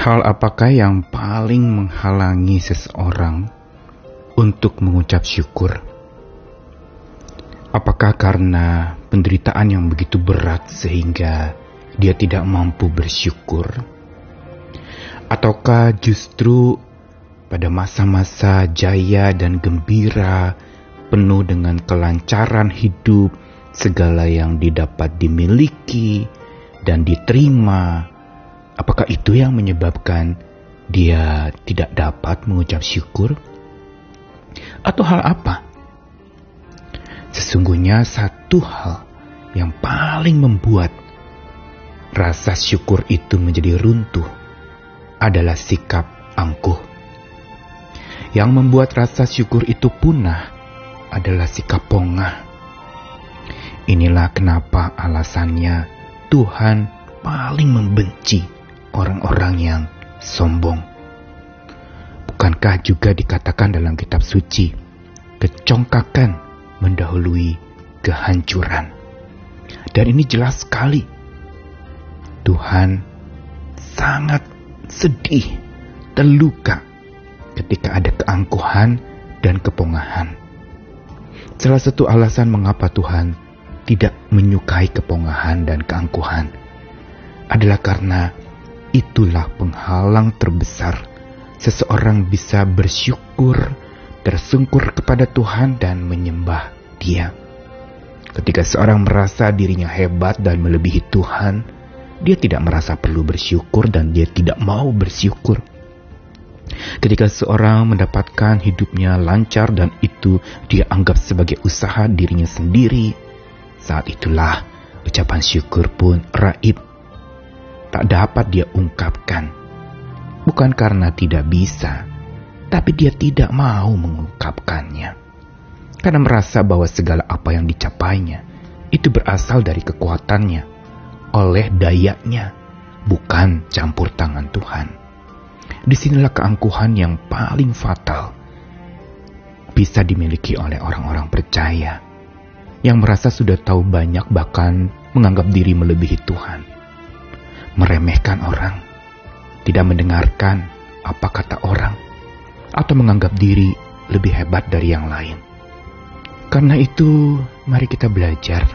Hal apakah yang paling menghalangi seseorang untuk mengucap syukur? Apakah karena penderitaan yang begitu berat sehingga dia tidak mampu bersyukur? Ataukah justru pada masa-masa jaya dan gembira, penuh dengan kelancaran hidup, segala yang didapat dimiliki dan diterima, Apakah itu yang menyebabkan dia tidak dapat mengucap syukur? Atau hal apa? Sesungguhnya satu hal yang paling membuat rasa syukur itu menjadi runtuh adalah sikap angkuh. Yang membuat rasa syukur itu punah adalah sikap pongah. Inilah kenapa alasannya Tuhan paling membenci orang-orang yang sombong. Bukankah juga dikatakan dalam kitab suci, kecongkakan mendahului kehancuran. Dan ini jelas sekali. Tuhan sangat sedih, terluka ketika ada keangkuhan dan kepongahan. Salah satu alasan mengapa Tuhan tidak menyukai kepongahan dan keangkuhan adalah karena Itulah penghalang terbesar seseorang bisa bersyukur, tersungkur kepada Tuhan dan menyembah Dia. Ketika seorang merasa dirinya hebat dan melebihi Tuhan, dia tidak merasa perlu bersyukur dan dia tidak mau bersyukur. Ketika seorang mendapatkan hidupnya lancar dan itu dia anggap sebagai usaha dirinya sendiri, saat itulah ucapan syukur pun raib tak dapat dia ungkapkan. Bukan karena tidak bisa, tapi dia tidak mau mengungkapkannya. Karena merasa bahwa segala apa yang dicapainya itu berasal dari kekuatannya, oleh dayanya, bukan campur tangan Tuhan. Di sinilah keangkuhan yang paling fatal bisa dimiliki oleh orang-orang percaya yang merasa sudah tahu banyak bahkan menganggap diri melebihi Tuhan meremehkan orang, tidak mendengarkan apa kata orang, atau menganggap diri lebih hebat dari yang lain. Karena itu, mari kita belajar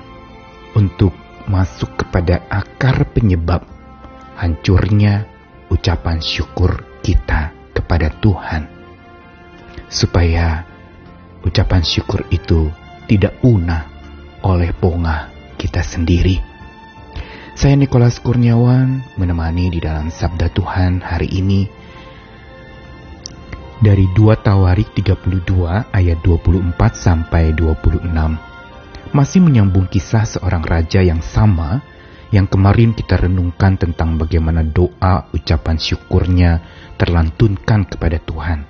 untuk masuk kepada akar penyebab hancurnya ucapan syukur kita kepada Tuhan, supaya ucapan syukur itu tidak punah oleh pongah kita sendiri. Saya Nikolas Kurniawan menemani di dalam Sabda Tuhan hari ini dari 2 Tawarik 32 ayat 24 sampai 26. Masih menyambung kisah seorang raja yang sama yang kemarin kita renungkan tentang bagaimana doa ucapan syukurnya terlantunkan kepada Tuhan.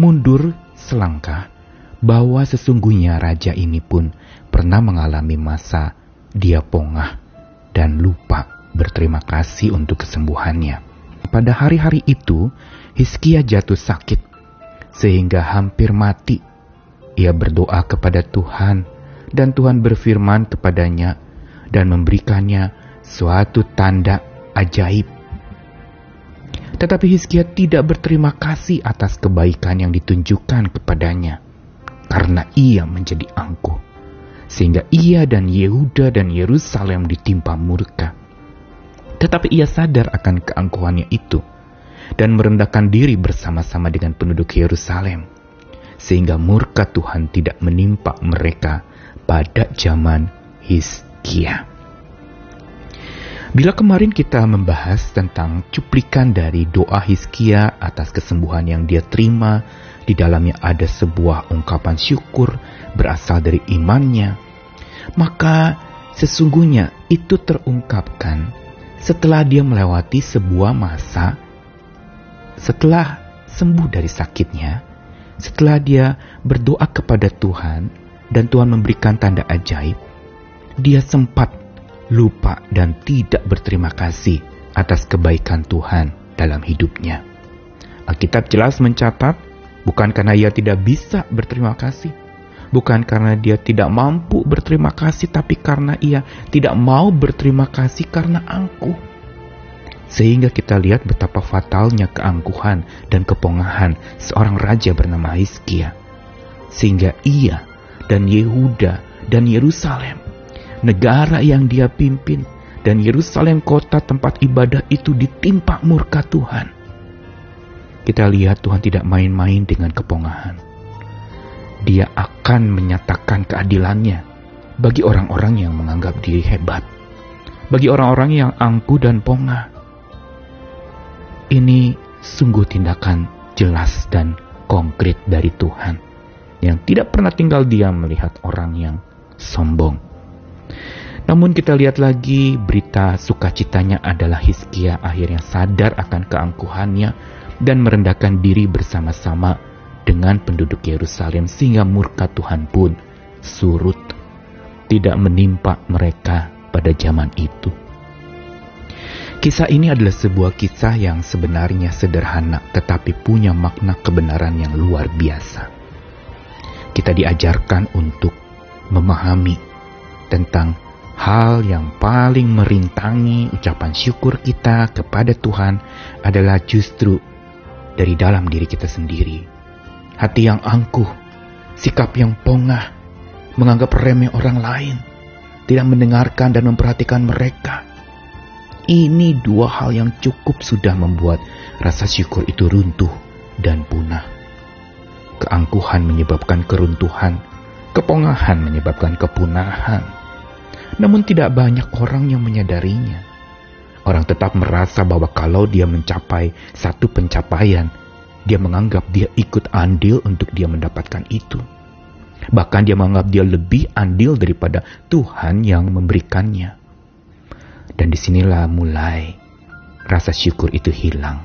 Mundur selangkah bahwa sesungguhnya raja ini pun pernah mengalami masa dia pongah dan lupa berterima kasih untuk kesembuhannya. Pada hari-hari itu, Hizkia jatuh sakit sehingga hampir mati. Ia berdoa kepada Tuhan dan Tuhan berfirman kepadanya dan memberikannya suatu tanda ajaib. Tetapi Hizkia tidak berterima kasih atas kebaikan yang ditunjukkan kepadanya karena ia menjadi angkuh sehingga ia dan Yehuda dan Yerusalem ditimpa murka. Tetapi ia sadar akan keangkuhannya itu dan merendahkan diri bersama-sama dengan penduduk Yerusalem, sehingga murka Tuhan tidak menimpa mereka pada zaman Hizkia. Bila kemarin kita membahas tentang cuplikan dari doa Hizkia atas kesembuhan yang dia terima, di dalamnya ada sebuah ungkapan syukur berasal dari imannya, maka sesungguhnya itu terungkapkan setelah dia melewati sebuah masa, setelah sembuh dari sakitnya, setelah dia berdoa kepada Tuhan dan Tuhan memberikan tanda ajaib, dia sempat lupa dan tidak berterima kasih atas kebaikan Tuhan dalam hidupnya. Alkitab jelas mencatat Bukan karena ia tidak bisa berterima kasih, bukan karena dia tidak mampu berterima kasih, tapi karena ia tidak mau berterima kasih karena angkuh. Sehingga kita lihat betapa fatalnya keangkuhan dan kepongahan seorang raja bernama Hizkia. Sehingga ia dan Yehuda dan Yerusalem, negara yang dia pimpin, dan Yerusalem kota tempat ibadah itu ditimpa murka Tuhan. Kita lihat Tuhan tidak main-main dengan kepongahan. Dia akan menyatakan keadilannya bagi orang-orang yang menganggap diri hebat, bagi orang-orang yang angkuh dan pongah. Ini sungguh tindakan jelas dan konkret dari Tuhan yang tidak pernah tinggal diam melihat orang yang sombong. Namun kita lihat lagi berita sukacitanya adalah Hizkia akhirnya sadar akan keangkuhannya dan merendahkan diri bersama-sama dengan penduduk Yerusalem sehingga murka Tuhan pun surut tidak menimpa mereka pada zaman itu. Kisah ini adalah sebuah kisah yang sebenarnya sederhana tetapi punya makna kebenaran yang luar biasa. Kita diajarkan untuk memahami tentang Hal yang paling merintangi ucapan syukur kita kepada Tuhan adalah justru dari dalam diri kita sendiri. Hati yang angkuh, sikap yang pongah, menganggap remeh orang lain, tidak mendengarkan dan memperhatikan mereka. Ini dua hal yang cukup sudah membuat rasa syukur itu runtuh dan punah. Keangkuhan menyebabkan keruntuhan, kepongahan menyebabkan kepunahan namun tidak banyak orang yang menyadarinya. Orang tetap merasa bahwa kalau dia mencapai satu pencapaian, dia menganggap dia ikut andil untuk dia mendapatkan itu. Bahkan dia menganggap dia lebih andil daripada Tuhan yang memberikannya. Dan di sinilah mulai rasa syukur itu hilang.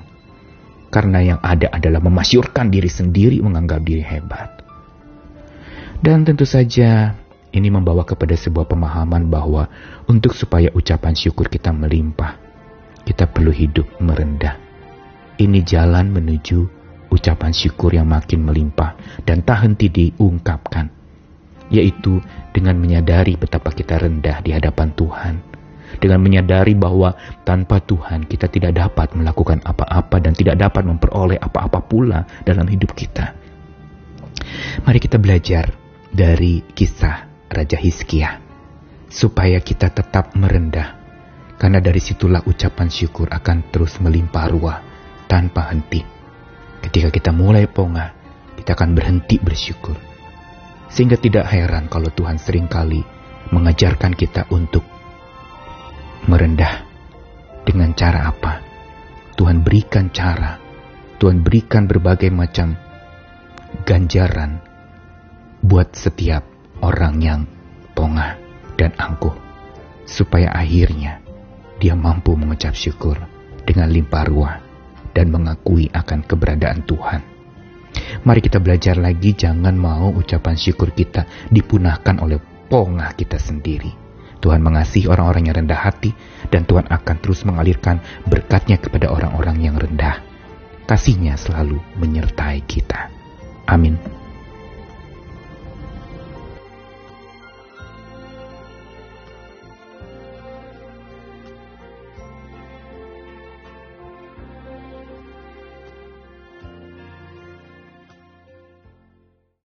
Karena yang ada adalah memasyurkan diri sendiri menganggap diri hebat. Dan tentu saja ini membawa kepada sebuah pemahaman bahwa untuk supaya ucapan syukur kita melimpah, kita perlu hidup merendah. Ini jalan menuju ucapan syukur yang makin melimpah dan tak henti diungkapkan, yaitu dengan menyadari betapa kita rendah di hadapan Tuhan, dengan menyadari bahwa tanpa Tuhan kita tidak dapat melakukan apa-apa dan tidak dapat memperoleh apa-apa pula dalam hidup kita. Mari kita belajar dari kisah Raja Hizkia, supaya kita tetap merendah, karena dari situlah ucapan syukur akan terus melimpah ruah tanpa henti. Ketika kita mulai pongah, kita akan berhenti bersyukur. Sehingga tidak heran kalau Tuhan sering kali mengajarkan kita untuk merendah. Dengan cara apa? Tuhan berikan cara, Tuhan berikan berbagai macam ganjaran buat setiap orang yang pongah dan angkuh, supaya akhirnya dia mampu mengucap syukur dengan limpah ruah dan mengakui akan keberadaan Tuhan. Mari kita belajar lagi jangan mau ucapan syukur kita dipunahkan oleh pongah kita sendiri. Tuhan mengasihi orang-orang yang rendah hati dan Tuhan akan terus mengalirkan berkatnya kepada orang-orang yang rendah. Kasihnya selalu menyertai kita. Amin.